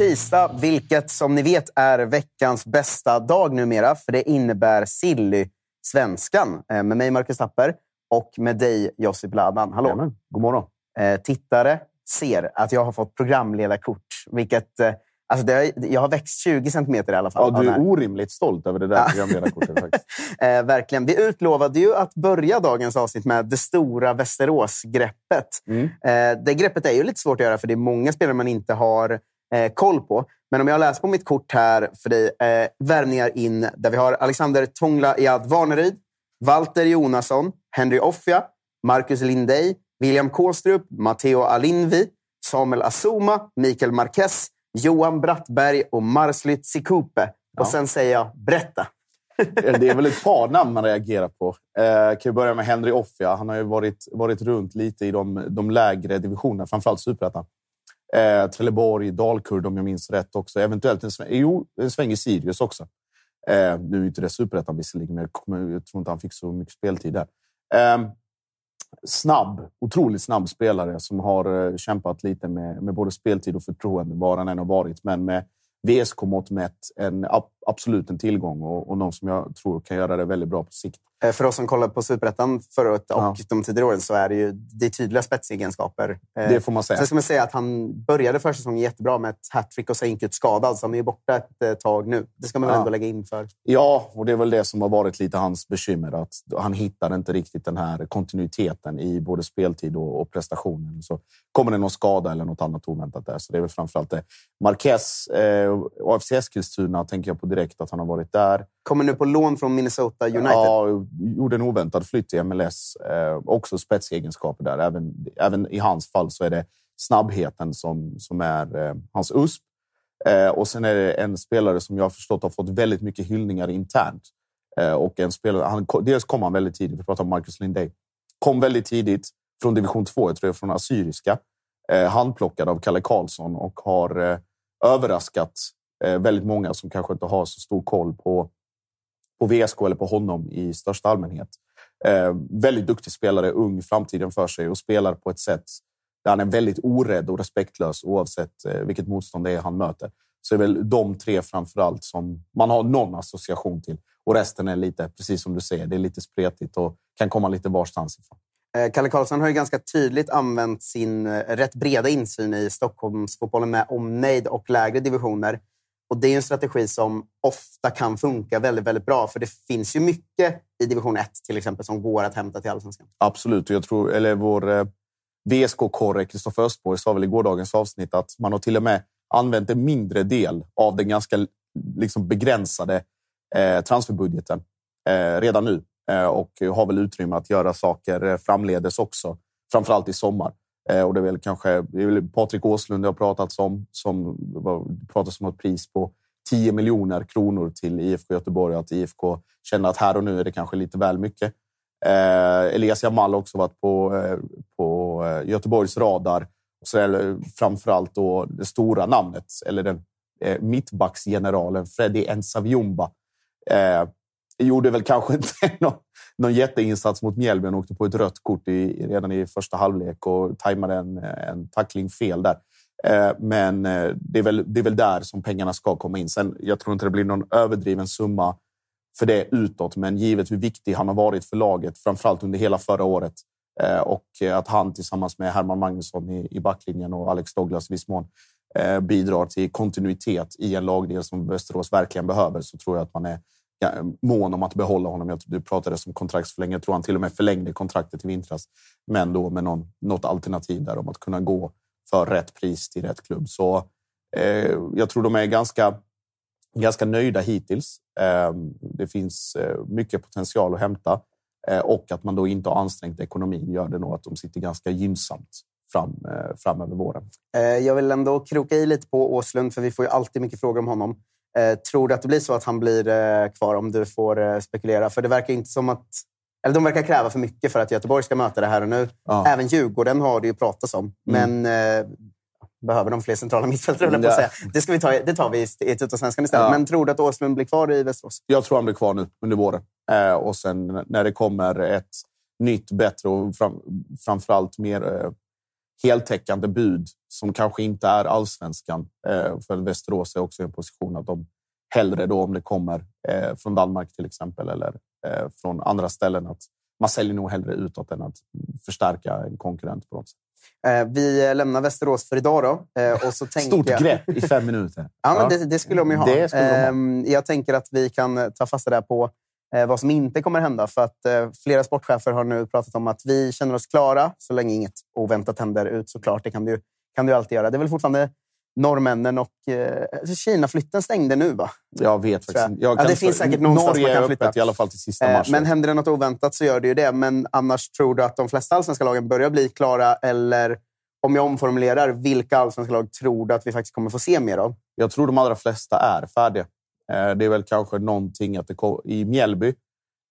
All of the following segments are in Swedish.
Tisdag, vilket som ni vet är veckans bästa dag numera, för det innebär Silly-svenskan eh, med mig, Marcus Tapper, och med dig, Josip Ladan. Hallå! Jajamän. God morgon. Eh, tittare ser att jag har fått programledarkort, vilket... Eh, alltså det jag har växt 20 centimeter i alla fall. Ja, du är orimligt stolt över det där programledarkortet. faktiskt. Eh, verkligen. Vi utlovade ju att börja dagens avsnitt med det stora Västerås-greppet. Mm. Det greppet är ju lite svårt att göra, för det är många spelare man inte har eh, koll på. Men om jag läser på mitt kort här för dig, eh, värvningar in, där vi har Alexander Tångla Iad Varneryd, Walter Jonasson, Henry Offia, Marcus Lindey, William Kåstrup, Matteo Alinvi, Samuel Asuma, Mikael Marquez, Johan Brattberg och Marslyt Sikupe. Och Ja. sen säger jag berätta. Det är väl ett par namn man reagerar på. Eh, kan vi börja med Henry Offia. Han har ju varit, varit runt lite i de, de lägre divisionerna, framförallt superettan. Eh, Trelleborg, Dalkurd om jag minns rätt också. Eventuellt en sväng, jo, en sväng i Sirius också. Eh, nu är inte det superettan visserligen, men jag, kommer, jag tror inte han fick så mycket speltid där. Eh, snabb, otroligt snabb spelare som har eh, kämpat lite med, med både speltid och förtroende, var han än har varit. Men med VSK-mått mätt en, absolut en tillgång och, och någon som jag tror kan göra det väldigt bra på sikt. Eh, För oss som kollade på Superettan förra året och Ja. de tidigare åren så är det ju det är tydliga spetsegenskaper. Eh, Det får man säga. Sen ska man säga att han började försäsongen jättebra med ett hattrick och sen gick ut skadad, så han är ju borta ett eh, tag nu. Det ska man väl Ja. ändå lägga in för. Ja, och det är väl det som har varit lite hans bekymmer. Att han hittar inte riktigt den här kontinuiteten i både speltid och, och prestationen. Så kommer det någon skada eller något annat oväntat där. Så det är väl framförallt det. Marquez, eh, AFC Eskilstuna tänker jag på direkt att han har varit där. Kommer nu på lån från Minnesota United. Ja, gjorde en oväntad flytt till MLS. Eh, också spetsegenskaper där. Även, även i hans fall så är det snabbheten som, som är eh, hans USP. Eh, och sen är det en spelare som jag har förstått har fått väldigt mycket hyllningar internt. Eh, och en spelare, han, dels kom han väldigt tidigt, vi pratar om Marcus Lindey. Kom väldigt tidigt från division 2, jag tror är från Assyriska. Eh, handplockad av Kalle Karlsson och har eh, överraskat Eh, väldigt många som kanske inte har så stor koll på på VSK eller på honom i största allmänhet. Eh, väldigt duktig spelare, ung, framtiden för sig och spelar på ett sätt där han är väldigt orädd och respektlös oavsett eh, vilket motstånd det är han möter. Så det är väl de tre framför allt som man har någon association till. Och resten är lite, precis som du säger, det är lite spretigt och kan komma lite varstans ifrån. Eh, Kalle Karlsson har ju ganska tydligt använt sin eh, rätt breda insyn i Stockholmsfotbollen med omnejd och lägre divisioner. Och Det är en strategi som ofta kan funka väldigt, väldigt bra. För det finns ju mycket i division 1 till exempel som går att hämta till allsvenskan. Absolut. Jag tror, eller vår eh, VSK-korre Kristoffer Östborg sa väl i gårdagens avsnitt att man har till och med använt en mindre del av den ganska liksom, begränsade eh, transferbudgeten eh, redan nu eh, och har väl utrymme att göra saker eh, framledes också, framförallt i sommar. Eh, och det är väl kanske det är väl Patrik Åslund det har pratats om, som pratas om ett pris på 10 miljoner kronor till IFK Göteborg att IFK känner att här och nu är det kanske lite väl mycket. Eh, Elias Jamal har också varit på, eh, på eh, Göteborgs radar. Och så är framförallt då det stora namnet, eller den eh, mittbacksgeneralen Freddy Nsavjumba. Eh, gjorde väl kanske inte någon, någon jätteinsats mot Mjällby. Han åkte på ett rött kort i, redan i första halvlek och tajmade en, en tackling fel där. Eh, men eh, det är, väl, det är väl där som pengarna ska komma in. Sen, jag tror inte det blir någon överdriven summa för det utåt, men givet hur viktig han har varit för laget, framförallt under hela förra året eh, och att han tillsammans med Herman Magnusson i, i backlinjen och Alex Douglas i viss mån bidrar till kontinuitet i en lagdel som Västerås verkligen behöver så tror jag att man är mån om att behålla honom. du pratade om kontraktsförlängning. Jag tror han till och med förlängde kontraktet i vintras, men då med någon, något alternativ där om att kunna gå för rätt pris till rätt klubb. Så eh, jag tror de är ganska, ganska nöjda hittills. Eh, det finns eh, mycket potential att hämta eh, och att man då inte har ansträngt ekonomin gör det nog att de sitter ganska gynnsamt fram, eh, fram över våren. Eh, jag vill ändå kroka i lite på Åslund, för vi får ju alltid mycket frågor om honom. Tror du att det blir så att han blir kvar om du får spekulera? För det verkar inte som att eller de verkar kräva för mycket för att Göteborg ska möta det här och nu. Ja. Även Djurgården har det ju pratats om. Mm. Men eh, behöver de fler centrala mittfältare, mm, ja. säga. Det, ska vi ta, det tar vi i Tuttosvenskan istället. Ja. Men tror du att Åslund blir kvar i Västerås? Jag tror han blir kvar nu under våren. Eh, och sen när det kommer ett nytt, bättre och fram, framförallt mer eh, heltäckande bud som kanske inte är allsvenskan. Eh, för Västerås är också i en position att de hellre då om det kommer eh, från Danmark till exempel eller eh, från andra ställen. Att man säljer nog hellre utåt än att förstärka en konkurrent på något sätt. Vi lämnar Västerås för idag. Då, och så Stort jag... grepp i fem minuter. ja, men det, det skulle de ju ha. Det de ha. Ehm, jag tänker att vi kan ta fasta där på vad som inte kommer hända. För att flera sportchefer har nu pratat om att vi känner oss klara så länge inget oväntat händer ut. Såklart, det kan du, kan du alltid göra. Det är väl fortfarande norrmännen och eh, alltså Kina-flytten stängde nu, va? Jag vet faktiskt inte. Ja, det finns säkert någonstans Norge man kan flytta. Öppet, i alla fall till sista mars. Eh, men händer det något oväntat så gör det ju det. Men annars tror du att de flesta allsvenska lagen börjar bli klara? Eller om jag omformulerar, vilka allsvenska lag tror du att vi faktiskt kommer få se mer av? Jag tror de allra flesta är färdiga. Eh, det är väl kanske någonting att det kom, i Mjällby,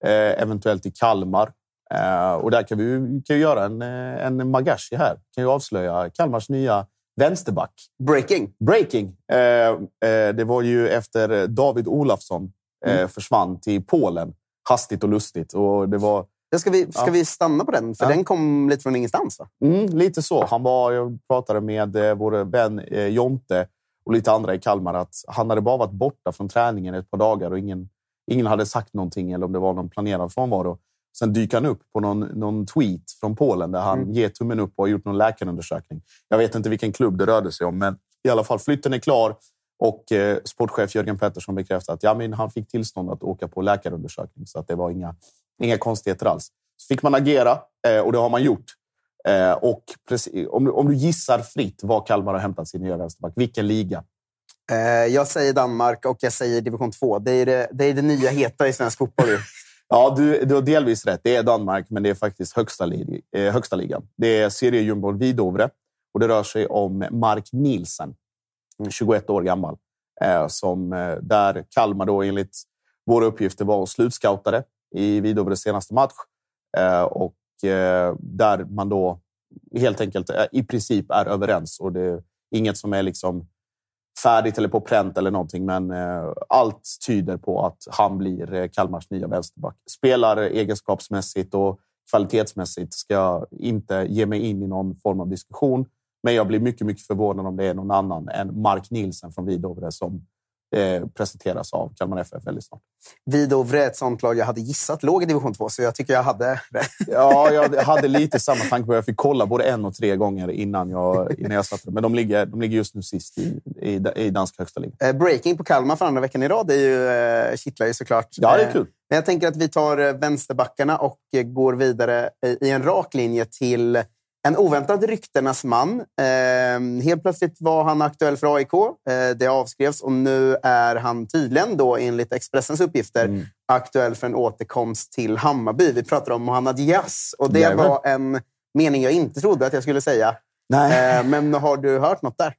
eh, eventuellt i Kalmar. Eh, och där kan vi kan göra en, eh, en Magashi här. Kan ju avslöja Kalmars nya vänsterback. Breaking. Breaking. Eh, eh, det var ju efter David Olafsson mm. försvann till Polen. Hastigt och lustigt. Och det var... Ska, vi, ska ja. vi stanna på den? För ja. den kom lite från ingenstans, va? Mm, lite så. Han var, jag pratade med eh, vår vän eh, Jonte och lite andra i Kalmar att han hade bara varit borta från träningen ett par dagar och ingen, ingen hade sagt någonting eller om det var någon planerad frånvaro. Sen dyker han upp på någon, någon tweet från Polen där han mm. ger tummen upp och har gjort någon läkarundersökning. Jag vet inte vilken klubb det rörde sig om, men i alla fall flytten är klar. Och eh, sportchef Jörgen Pettersson bekräftar att ja, men han fick tillstånd att åka på läkarundersökning. Så att det var inga, inga konstigheter alls. Så fick man agera eh, och det har man gjort. Eh, och precis, om, du, om du gissar fritt var Kalmar har hämtat sin nya vänsterback, vilken liga? Eh, jag säger Danmark och jag säger division 2. Det är det, det, är det nya heta i svensk fotboll. Ja, du, du har delvis rätt. Det är Danmark, men det är faktiskt högsta, li eh, högsta ligan. Det är seriejumbo Vidovre och det rör sig om Mark Nielsen, 21 år gammal, eh, som eh, där Kalmar då enligt våra uppgifter var slutscoutare i Vidovres senaste match eh, och eh, där man då helt enkelt eh, i princip är överens och det är inget som är liksom färdigt eller på pränt eller någonting, men eh, allt tyder på att han blir eh, Kalmars nya vänsterback. Spelar egenskapsmässigt och kvalitetsmässigt ska jag inte ge mig in i någon form av diskussion. Men jag blir mycket, mycket förvånad om det är någon annan än Mark Nilsen från Vidovre som eh, presenteras av Kalmar FF väldigt snart. Vidovre är ett sånt lag jag hade gissat låg i division 2, så jag tycker jag hade Ja, jag hade lite samma tanke på Jag fick kolla både en och tre gånger innan jag, innan jag satte Men de ligger, de ligger just nu sist i, i, i danska högsta ligan. Eh, breaking på Kalmar för andra veckan i rad är ju, eh, kittlar ju såklart. Ja, det är kul. Men jag tänker att vi tar vänsterbackarna och går vidare i en rak linje till en oväntad ryktenas man. Eh, helt plötsligt var han aktuell för AIK. Eh, det avskrevs och nu är han tydligen, då, enligt Expressens uppgifter, mm. aktuell för en återkomst till Hammarby. Vi pratar om Mohammad Diaz och det Jajamän. var en mening jag inte trodde att jag skulle säga. Nej. Eh, men har du hört något där?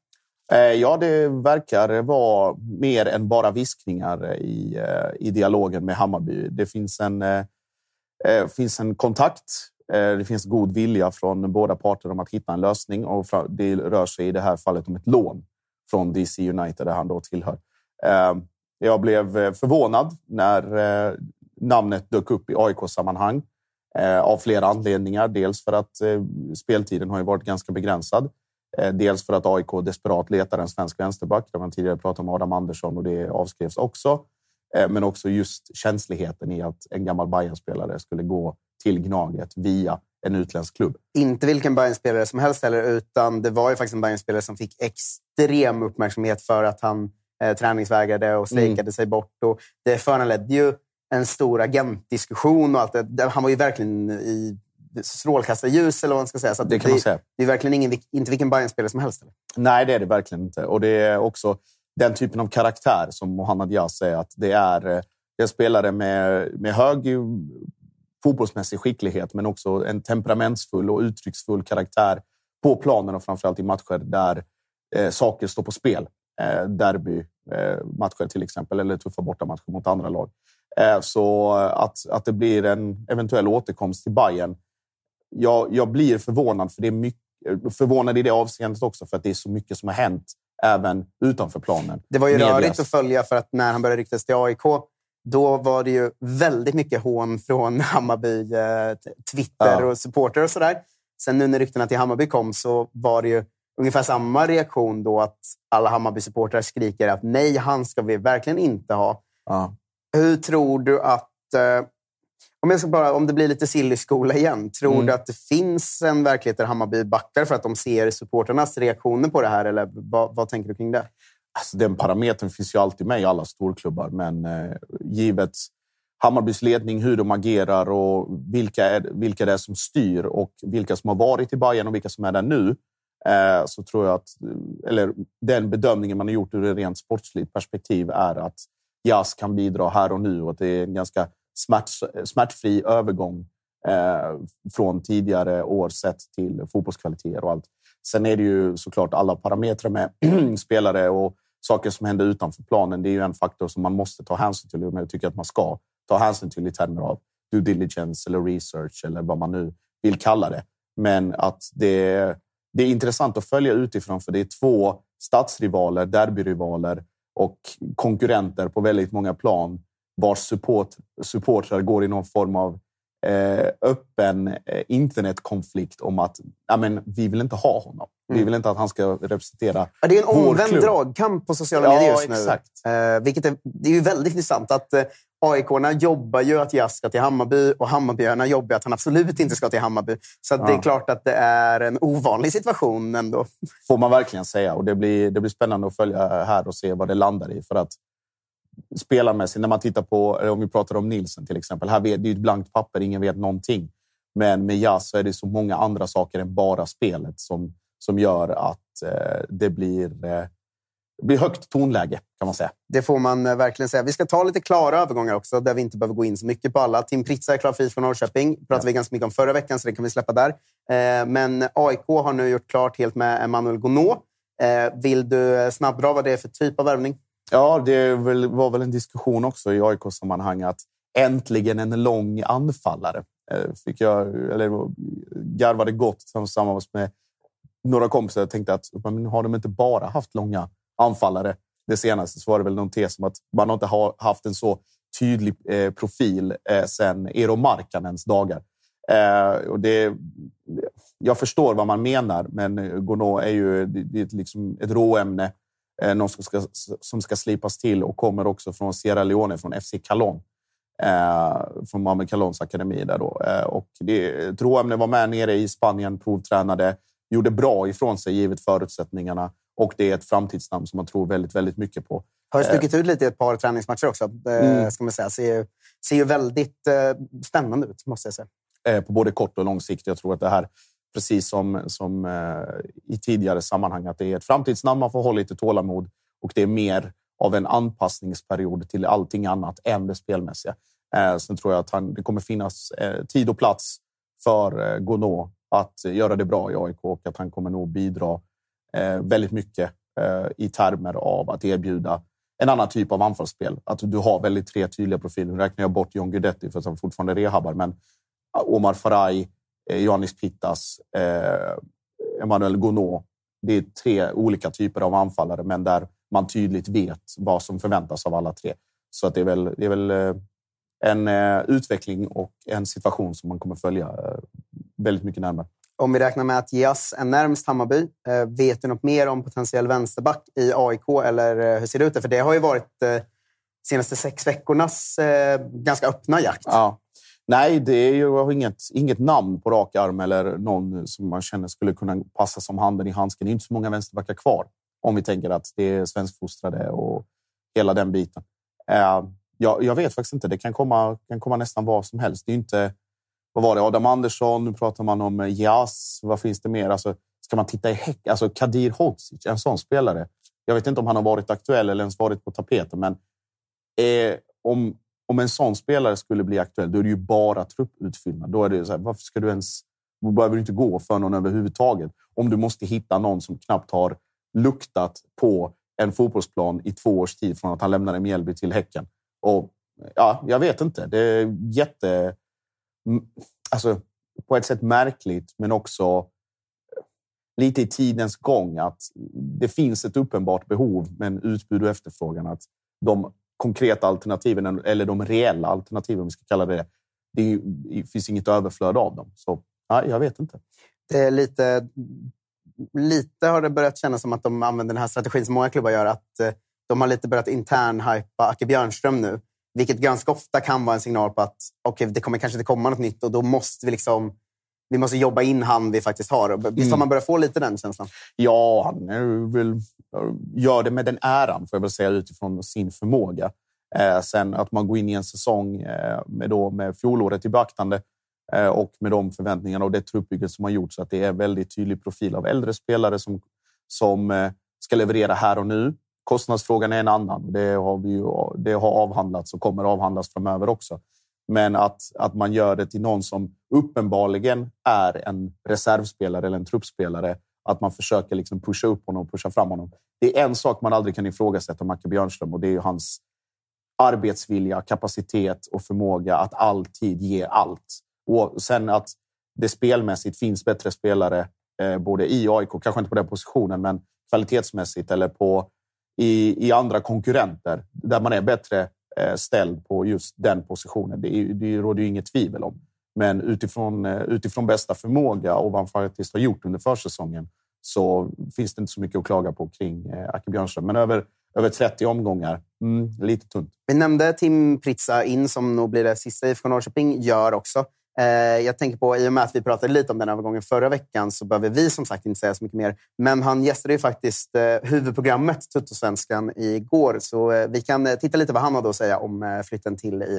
Eh, ja, det verkar vara mer än bara viskningar i, eh, i dialogen med Hammarby. Det finns en, eh, finns en kontakt Eh, det finns god vilja från båda parter om att hitta en lösning och det rör sig i det här fallet om ett lån från DC United där han då tillhör. Eh, jag blev eh, förvånad när namnet dök upp i AIK-sammanhang av flera anledningar. Dels för att speltiden har varit ganska begränsad. Dels för att AIK desperat letar en svensk vänsterback. Där man tidigare pratade om Adam Andersson och det avskrevs också. Men också just känsligheten i att en gammal Bayern-spelare skulle gå till Gnaget via en utländsk klubb. Inte vilken Bayern-spelare som helst heller, utan det var ju faktiskt en Bayern-spelare som fick extrem uppmärksamhet för att han eh, träningsvägrade och strejkade mm. sig bort. Och det föranledde ju en stor agentdiskussion och allt det. Han var ju verkligen i strålkastarljus, eller vad man ska säga. Så det, kan man säga. det är verkligen ingen, inte vilken Bayern-spelare som helst. Eller? Nej, det är det verkligen inte. Och det är också den typen av karaktär som Mohammad Diaz är. Att det är eh, en spelare med, med hög fotbollsmässig skicklighet, men också en temperamentsfull och uttrycksfull karaktär på planen och framförallt i matcher där eh, saker står på spel. Eh, Derbymatcher eh, till exempel, eller tuffa bortamatcher mot andra lag. Eh, så att, att det blir en eventuell återkomst till Bayern. Jag, jag blir förvånad, för det är mycket, förvånad i det avseendet också, för att det är så mycket som har hänt även utanför planen. Det var ju rörigt att följa, för att när han började ryktas till AIK då var det ju väldigt mycket hån från Hammarby, eh, Twitter ja. och supporter och sådär. Sen nu när ryktena till Hammarby kom så var det ju ungefär samma reaktion då att alla Hammarby-supportrar skriker att nej, han ska vi verkligen inte ha. Ja. Hur tror du att... Eh, om, jag ska bara, om det blir lite silly skola igen, tror mm. du att det finns en verklighet där Hammarby backar för att de ser supporternas reaktioner på det här? Eller vad, vad tänker du kring det? Alltså, den parametern finns ju alltid med i alla storklubbar, men eh, givet Hammarbys ledning, hur de agerar och vilka, är, vilka det är som styr och vilka som har varit i Bayern och vilka som är där nu, eh, så tror jag att eller den bedömningen man har gjort ur ett rent sportsligt perspektiv är att Jas kan bidra här och nu och att det är en ganska smärt, smärtfri övergång eh, från tidigare år sett till fotbollskvaliteter och allt. Sen är det ju såklart alla parametrar med spelare och saker som händer utanför planen. Det är ju en faktor som man måste ta hänsyn till. men jag tycker att man ska ta hänsyn till i termer av due diligence eller research eller vad man nu vill kalla det. Men att det, det är intressant att följa utifrån för det är två stadsrivaler, derbyrivaler och konkurrenter på väldigt många plan vars support, supportrar går i någon form av öppen eh, internetkonflikt om att ja, men, vi vill inte ha honom. Mm. Vi vill inte att han ska representera ja, Det är en omvänd dragkamp på sociala ja, medier just nu. Exakt. Eh, vilket är, det är ju väldigt intressant att eh, AIK-arna jobbar ju att Jas ska till Hammarby och Hammarbyarna jobbar att han absolut inte ska till Hammarby. Så ja. det är klart att det är en ovanlig situation ändå. Får man verkligen säga. Och det blir, det blir spännande att följa här och se vad det landar i. För att spelarmässigt, när man tittar på, om vi pratar om Nilsen till exempel. Här vet, det är ett blankt papper, ingen vet någonting. Men med Jazz så är det så många andra saker än bara spelet som, som gör att eh, det blir, eh, blir högt tonläge kan man säga. Det får man eh, verkligen säga. Vi ska ta lite klara övergångar också, där vi inte behöver gå in så mycket på alla. Tim Pritsa är klar fri från Norrköping. pratade ja. vi ganska mycket om förra veckan, så det kan vi släppa där. Eh, men AIK har nu gjort klart helt med Emmanuel Gonot. Eh, vill du snabbdra vad det är för typ av värvning? Ja, det var väl en diskussion också i AIK-sammanhang att äntligen en lång anfallare. Eh, fick jag, eller garvade gott tillsammans med några kompisar. och tänkte att men har de inte bara haft långa anfallare det senaste så var det väl någon tes om att man inte har haft en så tydlig eh, profil eh, sen Eero Markkanens dagar. Eh, och det, jag förstår vad man menar, men Gono är ju det är liksom ett råämne Eh, någon som ska, som ska slipas till och kommer också från Sierra Leone, från FC Calon. Eh, från Mohamed Calons akademi. Där då. Eh, och det, Troemne var med nere i Spanien, provtränade, gjorde bra ifrån sig givet förutsättningarna. Och det är ett framtidsnamn som man tror väldigt, väldigt mycket på. Har stuckit ut lite i ett par träningsmatcher också. Eh, mm. Ska man säga. Ser, ser ju väldigt eh, spännande ut, måste jag säga. Eh, på både kort och lång sikt. Jag tror att det här, precis som, som eh, i tidigare sammanhang, att det är ett framtidsnamn. Man får ha lite tålamod och det är mer av en anpassningsperiod till allting annat än det spelmässiga. Eh, sen tror jag att han, det kommer finnas eh, tid och plats för Gonå att göra det bra i AIK och att han kommer nog bidra väldigt mycket i termer av att erbjuda en annan typ av anfallsspel. Att du har väldigt tre tydliga profiler. Nu räknar jag bort John Guidetti för att han fortfarande rehabbar, men Omar Faraj, eh, Johannes Pittas, eh, Emmanuel Gonot. Det är tre olika typer av anfallare, men där man tydligt vet vad som förväntas av alla tre. Så att det är väl, det är väl eh, en utveckling och en situation som man kommer följa väldigt mycket närmare. Om vi räknar med att Jas är närmst Hammarby, vet du något mer om potentiell vänsterback i AIK? Eller hur ser det ut? För det har ju varit senaste sex veckornas ganska öppna jakt. Ja. Nej, det är ju inget, inget namn på rak arm eller någon som man känner skulle kunna passa som handen i handsken. Det är inte så många vänsterbackar kvar om vi tänker att det är svenskfostrade och hela den biten. Eh, jag, jag, vet faktiskt inte. Det kan komma, kan komma nästan vad som helst. Det är inte... Vad var det? Adam Andersson. Nu pratar man om eh, Jas. Vad finns det mer? Alltså, ska man titta i häck? Alltså Kadir Hodzic, en sån spelare. Jag vet inte om han har varit aktuell eller ens varit på tapeten, men eh, om, om en sån spelare skulle bli aktuell, då är det ju bara trupputfyllnad. Då är det så här, varför ska du ens... Du behöver inte gå för någon överhuvudtaget. Om du måste hitta någon som knappt har luktat på en fotbollsplan i två års tid från att han lämnade Mjällby till Häcken. Och ja, jag vet inte. Det är jätte... Alltså, på ett sätt märkligt, men också eh, lite i tidens gång att det finns ett uppenbart behov, men utbud och efterfrågan. Att de konkreta alternativen, eller de reella alternativen, om vi ska kalla det det. Det finns inget överflöd av dem. Så ja, jag vet inte. Det är lite, lite har det börjat kännas som att de använder den här strategin som många klubbar gör. Att eh, de har lite börjat internhypa Acke Björnström nu. Vilket ganska ofta kan vara en signal på att okay, det kommer kanske inte komma något nytt och då måste vi liksom vi måste jobba in han vi faktiskt har. Visst har mm. man börjat få lite den känslan? Ja, han vill, gör det med den äran, får jag väl säga, utifrån sin förmåga. Eh, sen att man går in i en säsong eh, med, då, med fjolåret i beaktande eh, och med de förväntningarna och det truppbygget som har gjorts. Att det är väldigt tydlig profil av äldre spelare som, som eh, ska leverera här och nu. Kostnadsfrågan är en annan. Det har, vi ju, det har avhandlats och kommer avhandlas framöver också. Men att, att man gör det till någon som uppenbarligen är en reservspelare eller en truppspelare. Att man försöker liksom pusha upp honom och pusha fram honom. Det är en sak man aldrig kan ifrågasätta Macke Björnström och det är hans arbetsvilja, kapacitet och förmåga att alltid ge allt. Och sen att det spelmässigt finns bättre spelare eh, både i AIK, kanske inte på den positionen, men kvalitetsmässigt eller på, i, i andra konkurrenter där man är bättre Eh, ställd på just den positionen. Det, det råder ju inget tvivel om. Men utifrån, eh, utifrån bästa förmåga och vad han faktiskt har gjort under försäsongen så finns det inte så mycket att klaga på kring eh, Acke Björnström. Men över, över 30 omgångar, mm, lite tunt. Vi nämnde Tim Pritsa in, som nog blir det sista IFK Norrköping gör också. Eh, jag tänker på, i och med att vi pratade lite om den övergången förra veckan, så behöver vi som sagt inte säga så mycket mer. Men han gästade ju faktiskt eh, huvudprogrammet Tuttosvenskan igår, så eh, vi kan eh, titta lite vad han hade att säga om flytten till i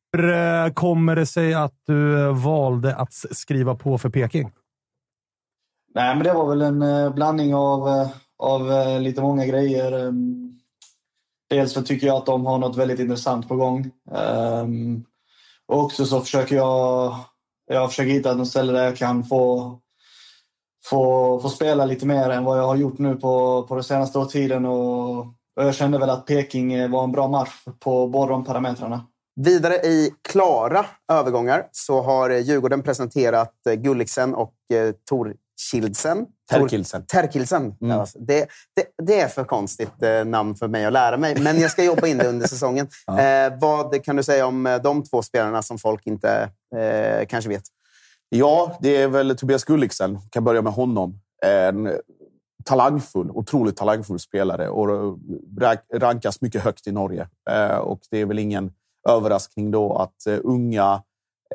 Hur eh, kommer det sig att du eh, valde att skriva på för Peking? Nej, men det var väl en eh, blandning av, av lite många grejer. Ehm, dels så tycker jag att de har något väldigt intressant på gång. Ehm, och också så försöker jag, jag försöker hitta något ställe där jag kan få, få, få spela lite mer än vad jag har gjort nu på, på den senaste tiden. Och, och jag kände väl att Peking var en bra match på båda de parametrarna. Vidare i klara övergångar så har Djurgården presenterat eh, Gulliksen och eh, Torkildsen. Terkilsen. Terkilsen. Mm. Alltså, det, det, det, är för konstigt eh, namn för mig att lära mig, men jag ska jobba in det under säsongen. ja. eh, vad kan du säga om eh, de två spelarna som folk inte eh, kanske vet? Ja, det är väl Tobias Gulliksen. Jag kan börja med honom. En talangfull, otroligt talangfull spelare och rankas mycket högt i Norge. Och det är väl ingen överraskning då att eh, unga,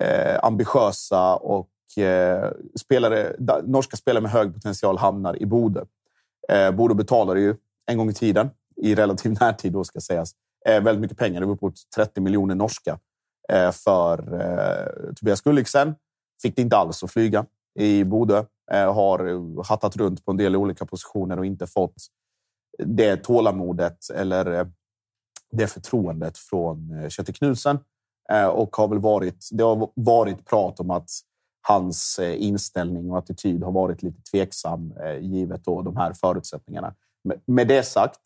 eh, ambitiösa och eh, spelare, norska spelare med hög potential hamnar i Bode. Eh, Bode betalade ju en gång i tiden, i relativ närtid då ska sägas, eh, väldigt mycket pengar. Det var uppåt 30 miljoner norska eh, för eh, Tobias Gulliksen. Fick det inte alls att flyga i Bode. Eh, har hattat runt på en del olika positioner och inte fått det tålamodet eller eh, det förtroendet från eh, Kjetil Knutsen eh, och har väl varit. Det har varit prat om att hans eh, inställning och attityd har varit lite tveksam givet då de här förutsättningarna. Med det sagt,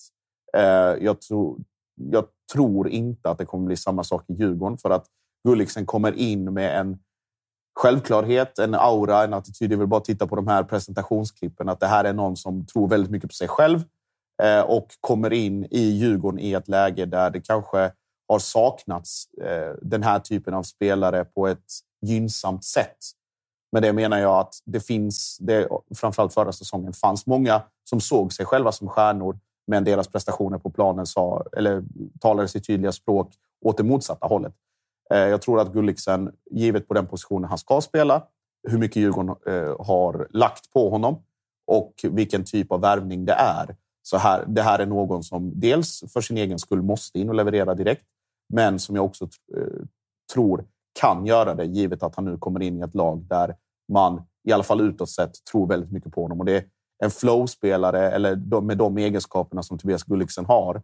jag tror, jag tror inte att det kommer bli samma sak i Djurgården för att Gulliksen kommer in med en självklarhet, en aura, en attityd. Jag vill bara titta på de här presentationsklippen. Att det här är någon som tror väldigt mycket på sig själv Eh, och kommer in i Djurgården i ett läge där det kanske har saknats eh, den här typen av spelare på ett gynnsamt sätt. Men det menar jag att det finns, det, framförallt förra säsongen, fanns många som såg sig själva som stjärnor, men deras prestationer på planen sa, eller talade sitt tydliga språk åt det motsatta hållet. Eh, jag tror att Gulliksen, givet på den positionen han ska spela, hur mycket Djurgården har lagt på honom och vilken typ av värvning det är, så här, det här är någon som dels för sin egen skull måste in och leverera direkt, men som jag också eh, tror kan göra det givet att han nu kommer in i ett lag där man i alla fall utåt sett tror väldigt mycket på honom. Och det är en flow-spelare eller de, med de egenskaperna som Tobias Gulliksen har.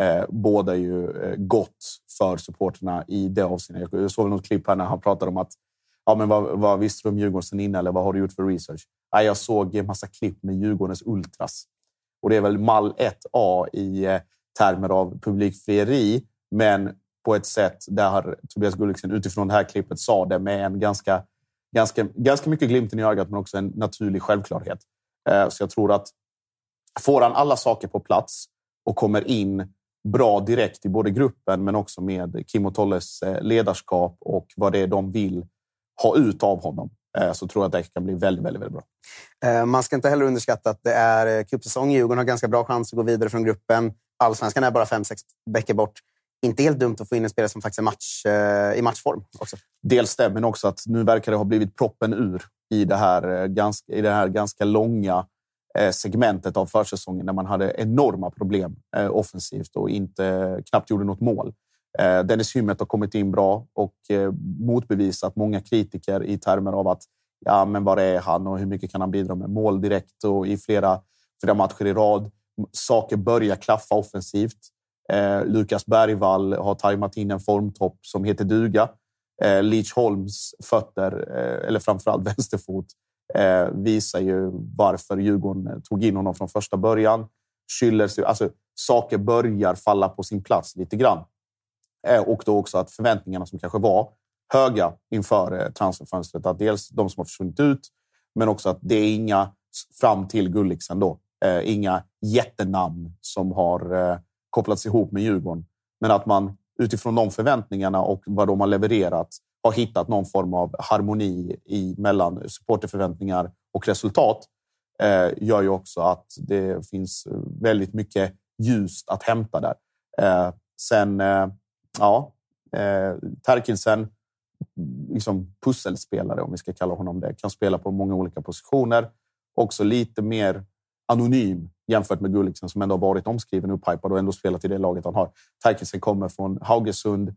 Eh, båda ju eh, gott för supporterna i det avseendet. Jag såg något klipp här när han pratade om att ja, men vad, vad visste du om Djurgården sen innan eller vad har du gjort för research? Ja, jag såg en massa klipp med Djurgårdens ultras och det är väl mall 1A i eh, termer av publikfrieri, men på ett sätt där Tobias Gulliksen utifrån det här klippet sa det med en ganska, ganska, ganska mycket glimten i ögat, men också en naturlig självklarhet. Eh, så jag tror att får han alla saker på plats och kommer in bra direkt i både gruppen, men också med Kim och Tolles eh, ledarskap och vad det är de vill ha ut av honom, så tror jag att det kan bli väldigt, väldigt, väldigt bra. Eh, man ska inte heller underskatta att det är cupsäsong. Djurgården har ganska bra chans att gå vidare från gruppen. Allsvenskan är bara fem, sex veckor bort. Inte helt dumt att få in en spelare som faktiskt är match, eh, i matchform. Också. Dels det, men också att nu verkar det ha blivit proppen ur i det här ganska, i det här ganska långa segmentet av försäsongen där man hade enorma problem offensivt och inte knappt gjorde något mål. Eh, Dennis Hymmet har kommit in bra och eh, motbevisat många kritiker i termer av att ja, men var är han och hur mycket kan han bidra med mål direkt och i flera, flera matcher i rad. Saker börjar klaffa offensivt. Eh, Lukas Bergvall har tajmat in en formtopp som heter duga. Eh, Leach Holms fötter, eh, eller framförallt vänsterfot, eh, visar ju varför Djurgården eh, tog in honom från första början. Schüller, alltså, saker börjar falla på sin plats lite grann. Eh, och då också att förväntningarna som kanske var höga inför eh, transferfönstret, att dels de som har försvunnit ut, men också att det är inga fram till Gulliksen då. Eh, inga jättenamn som har eh, kopplats ihop med Djurgården. Men att man utifrån de förväntningarna och vad de har levererat har hittat någon form av harmoni i, mellan supporterförväntningar och resultat eh, gör ju också att det finns väldigt mycket ljust att hämta där. Eh, sen, eh, ja, eh, Terkelsen, liksom pusselspelare om vi ska kalla honom det, kan spela på många olika positioner. Också lite mer anonym jämfört med Gulliksen som ändå har varit omskriven, upphypad och ändå spelat i det laget han har. Terkelsen kommer från Haugesund,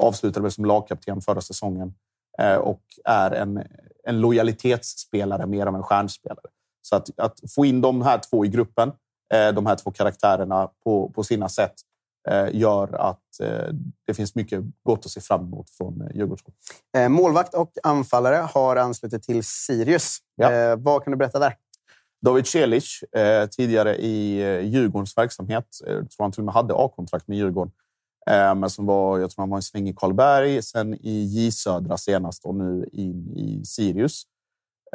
avslutade väl som lagkapten förra säsongen eh, och är en, en lojalitetsspelare mer än en stjärnspelare. Så att, att få in de här två i gruppen, eh, de här två karaktärerna på, på sina sätt gör att det finns mycket gott att se fram emot från Djurgården. Målvakt och anfallare har anslutit till Sirius. Ja. Vad kan du berätta där? David Celic, tidigare i Djurgårdens verksamhet, jag tror han till och med hade A-kontrakt med Djurgården, men som var, jag tror han var en sväng i Karlberg, sen i J Södra senast och nu in i Sirius.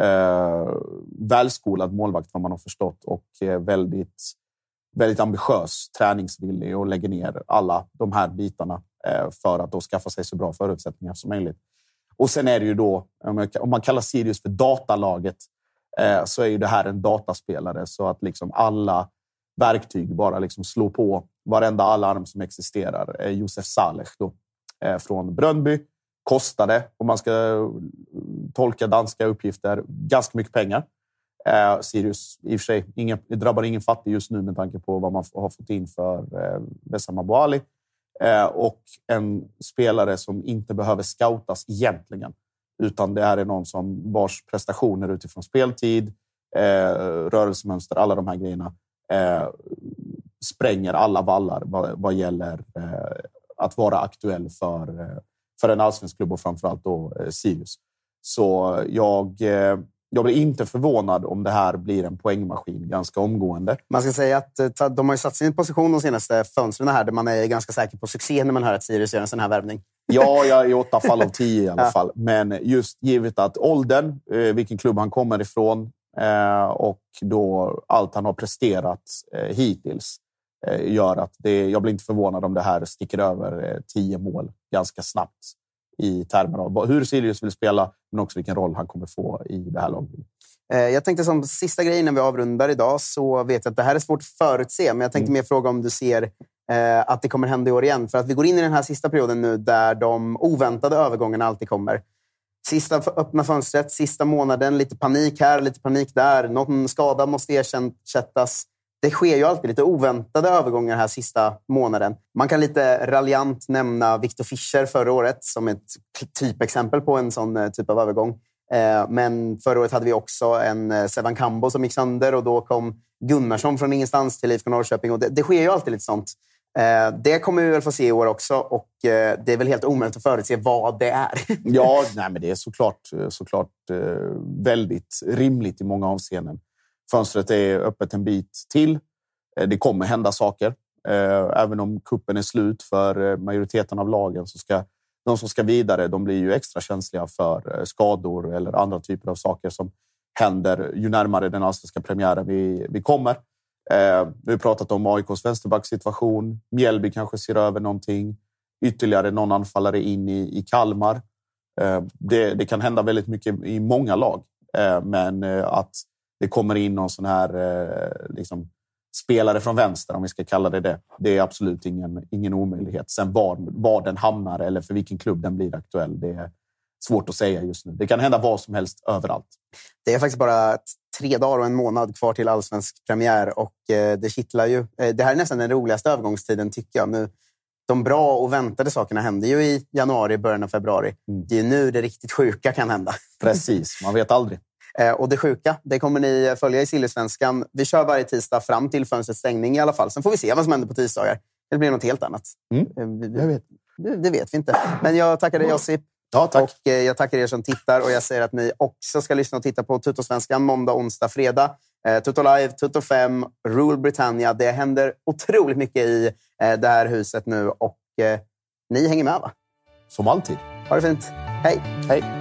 Eh, välskolad målvakt vad man har förstått och eh, väldigt, väldigt ambitiös, träningsvillig och lägger ner alla de här bitarna eh, för att då skaffa sig så bra förutsättningar som möjligt. Och sen är det ju då, om man kallar Sirius för datalaget, eh, så är ju det här en dataspelare så att liksom alla verktyg bara liksom slår på varenda alarm som existerar. Josef Saleh då, eh, från Bröndby kostade, om man ska tolka danska uppgifter, ganska mycket pengar. Eh, Sirius, i och för sig, ingen, det drabbar ingen fattig just nu med tanke på vad man har fått in för eh, Wessam Abouali. Eh, och en spelare som inte behöver scoutas egentligen, utan det här är någon som vars prestationer utifrån speltid, eh, rörelsemönster, alla de här grejerna eh, spränger alla vallar vad, vad gäller eh, att vara aktuell för eh, för en allsvensk klubb och framförallt då eh, Sirius. Så jag, eh, jag blir inte förvånad om det här blir en poängmaskin ganska omgående. Man ska säga att eh, de har satt sin position de senaste fönstren här där man är ganska säker på succé när man hör att Sirius gör en sån här värvning. Ja, ja, i åtta fall av tio i alla ja. fall. Men just givet att åldern, vilken klubb han kommer ifrån och då allt han har presterat hittills Eh, gör att det, jag blir inte förvånad om det här sticker över eh, tio mål ganska snabbt i termer av hur Sirius vill spela, men också vilken roll han kommer få i det här laget. Eh, jag tänkte som sista grej när vi avrundar idag så vet jag att det här är svårt att förutse, men jag tänkte mm. mer fråga om du ser eh, att det kommer hända i år igen. För att vi går in i den här sista perioden nu där de oväntade övergångarna alltid kommer. Sista öppna fönstret, sista månaden, lite panik här, lite panik där. Någon skada måste ersättas det sker ju alltid lite oväntade övergångar här sista månaden. Man kan lite raljant nämna Victor Fischer förra året som ett typexempel på en sån eh, typ av övergång. Eh, men förra året hade vi också en eh, Sevan Kambo som gick sönder och då kom Gunnarsson från ingenstans till IFK Norrköping. Och det, det sker ju alltid lite sånt. Det kommer vi väl få se i år också och det är väl helt omöjligt att förutse vad det är. ja, nej, men det är såklart, såklart väldigt rimligt i många avseenden. Fönstret är öppet en bit till. Eh, det kommer hända saker. Eh, även om kuppen är slut för eh, majoriteten av lagen så ska de som ska vidare, de blir ju extra känsliga för skador eller andra typer av saker som händer ju närmare den allsvenska premiären vi, vi kommer. vi har pratat om AIKs vänsterbacksituation. Mjällby kanske ser över någonting. Ytterligare någon anfallare in i, i Kalmar. det, det kan hända väldigt mycket i många lag, men att det kommer in någon sån här eh, liksom, spelare från vänster, om vi ska kalla det det. Det är absolut ingen, ingen omöjlighet. Sen var, var den hamnar eller för vilken klubb den blir aktuell, det är svårt att säga just nu. Det kan hända vad som helst överallt. Det är faktiskt bara tre dagar och en månad kvar till allsvensk premiär och eh, det kittlar ju. Eh, det här är nästan den roligaste övergångstiden tycker jag. Nu, de bra och väntade sakerna händer ju i januari, början av februari. Mm. Det är nu det riktigt sjuka kan hända. Precis, man vet aldrig. Eh, och det sjuka, det kommer ni följa i Sillesvenskan. Vi kör varje tisdag fram till fönstrets stängning i alla fall. Sen får vi se vad som händer på tisdagar. Det blir något helt annat. Mm. Eh, jag vet. Det, det, vet vi inte. Men jag tackar dig Josip. Ja, tack. Och eh, jag tackar er som tittar och jag säger att ni också ska lyssna och titta på Tutosvenskan måndag, onsdag, fredag. Tutto Live, Tutto 5, Rule Britannia. Det händer otroligt mycket i det här huset nu och ni hänger med va? Som alltid. Ha det fint. Hej! Hej!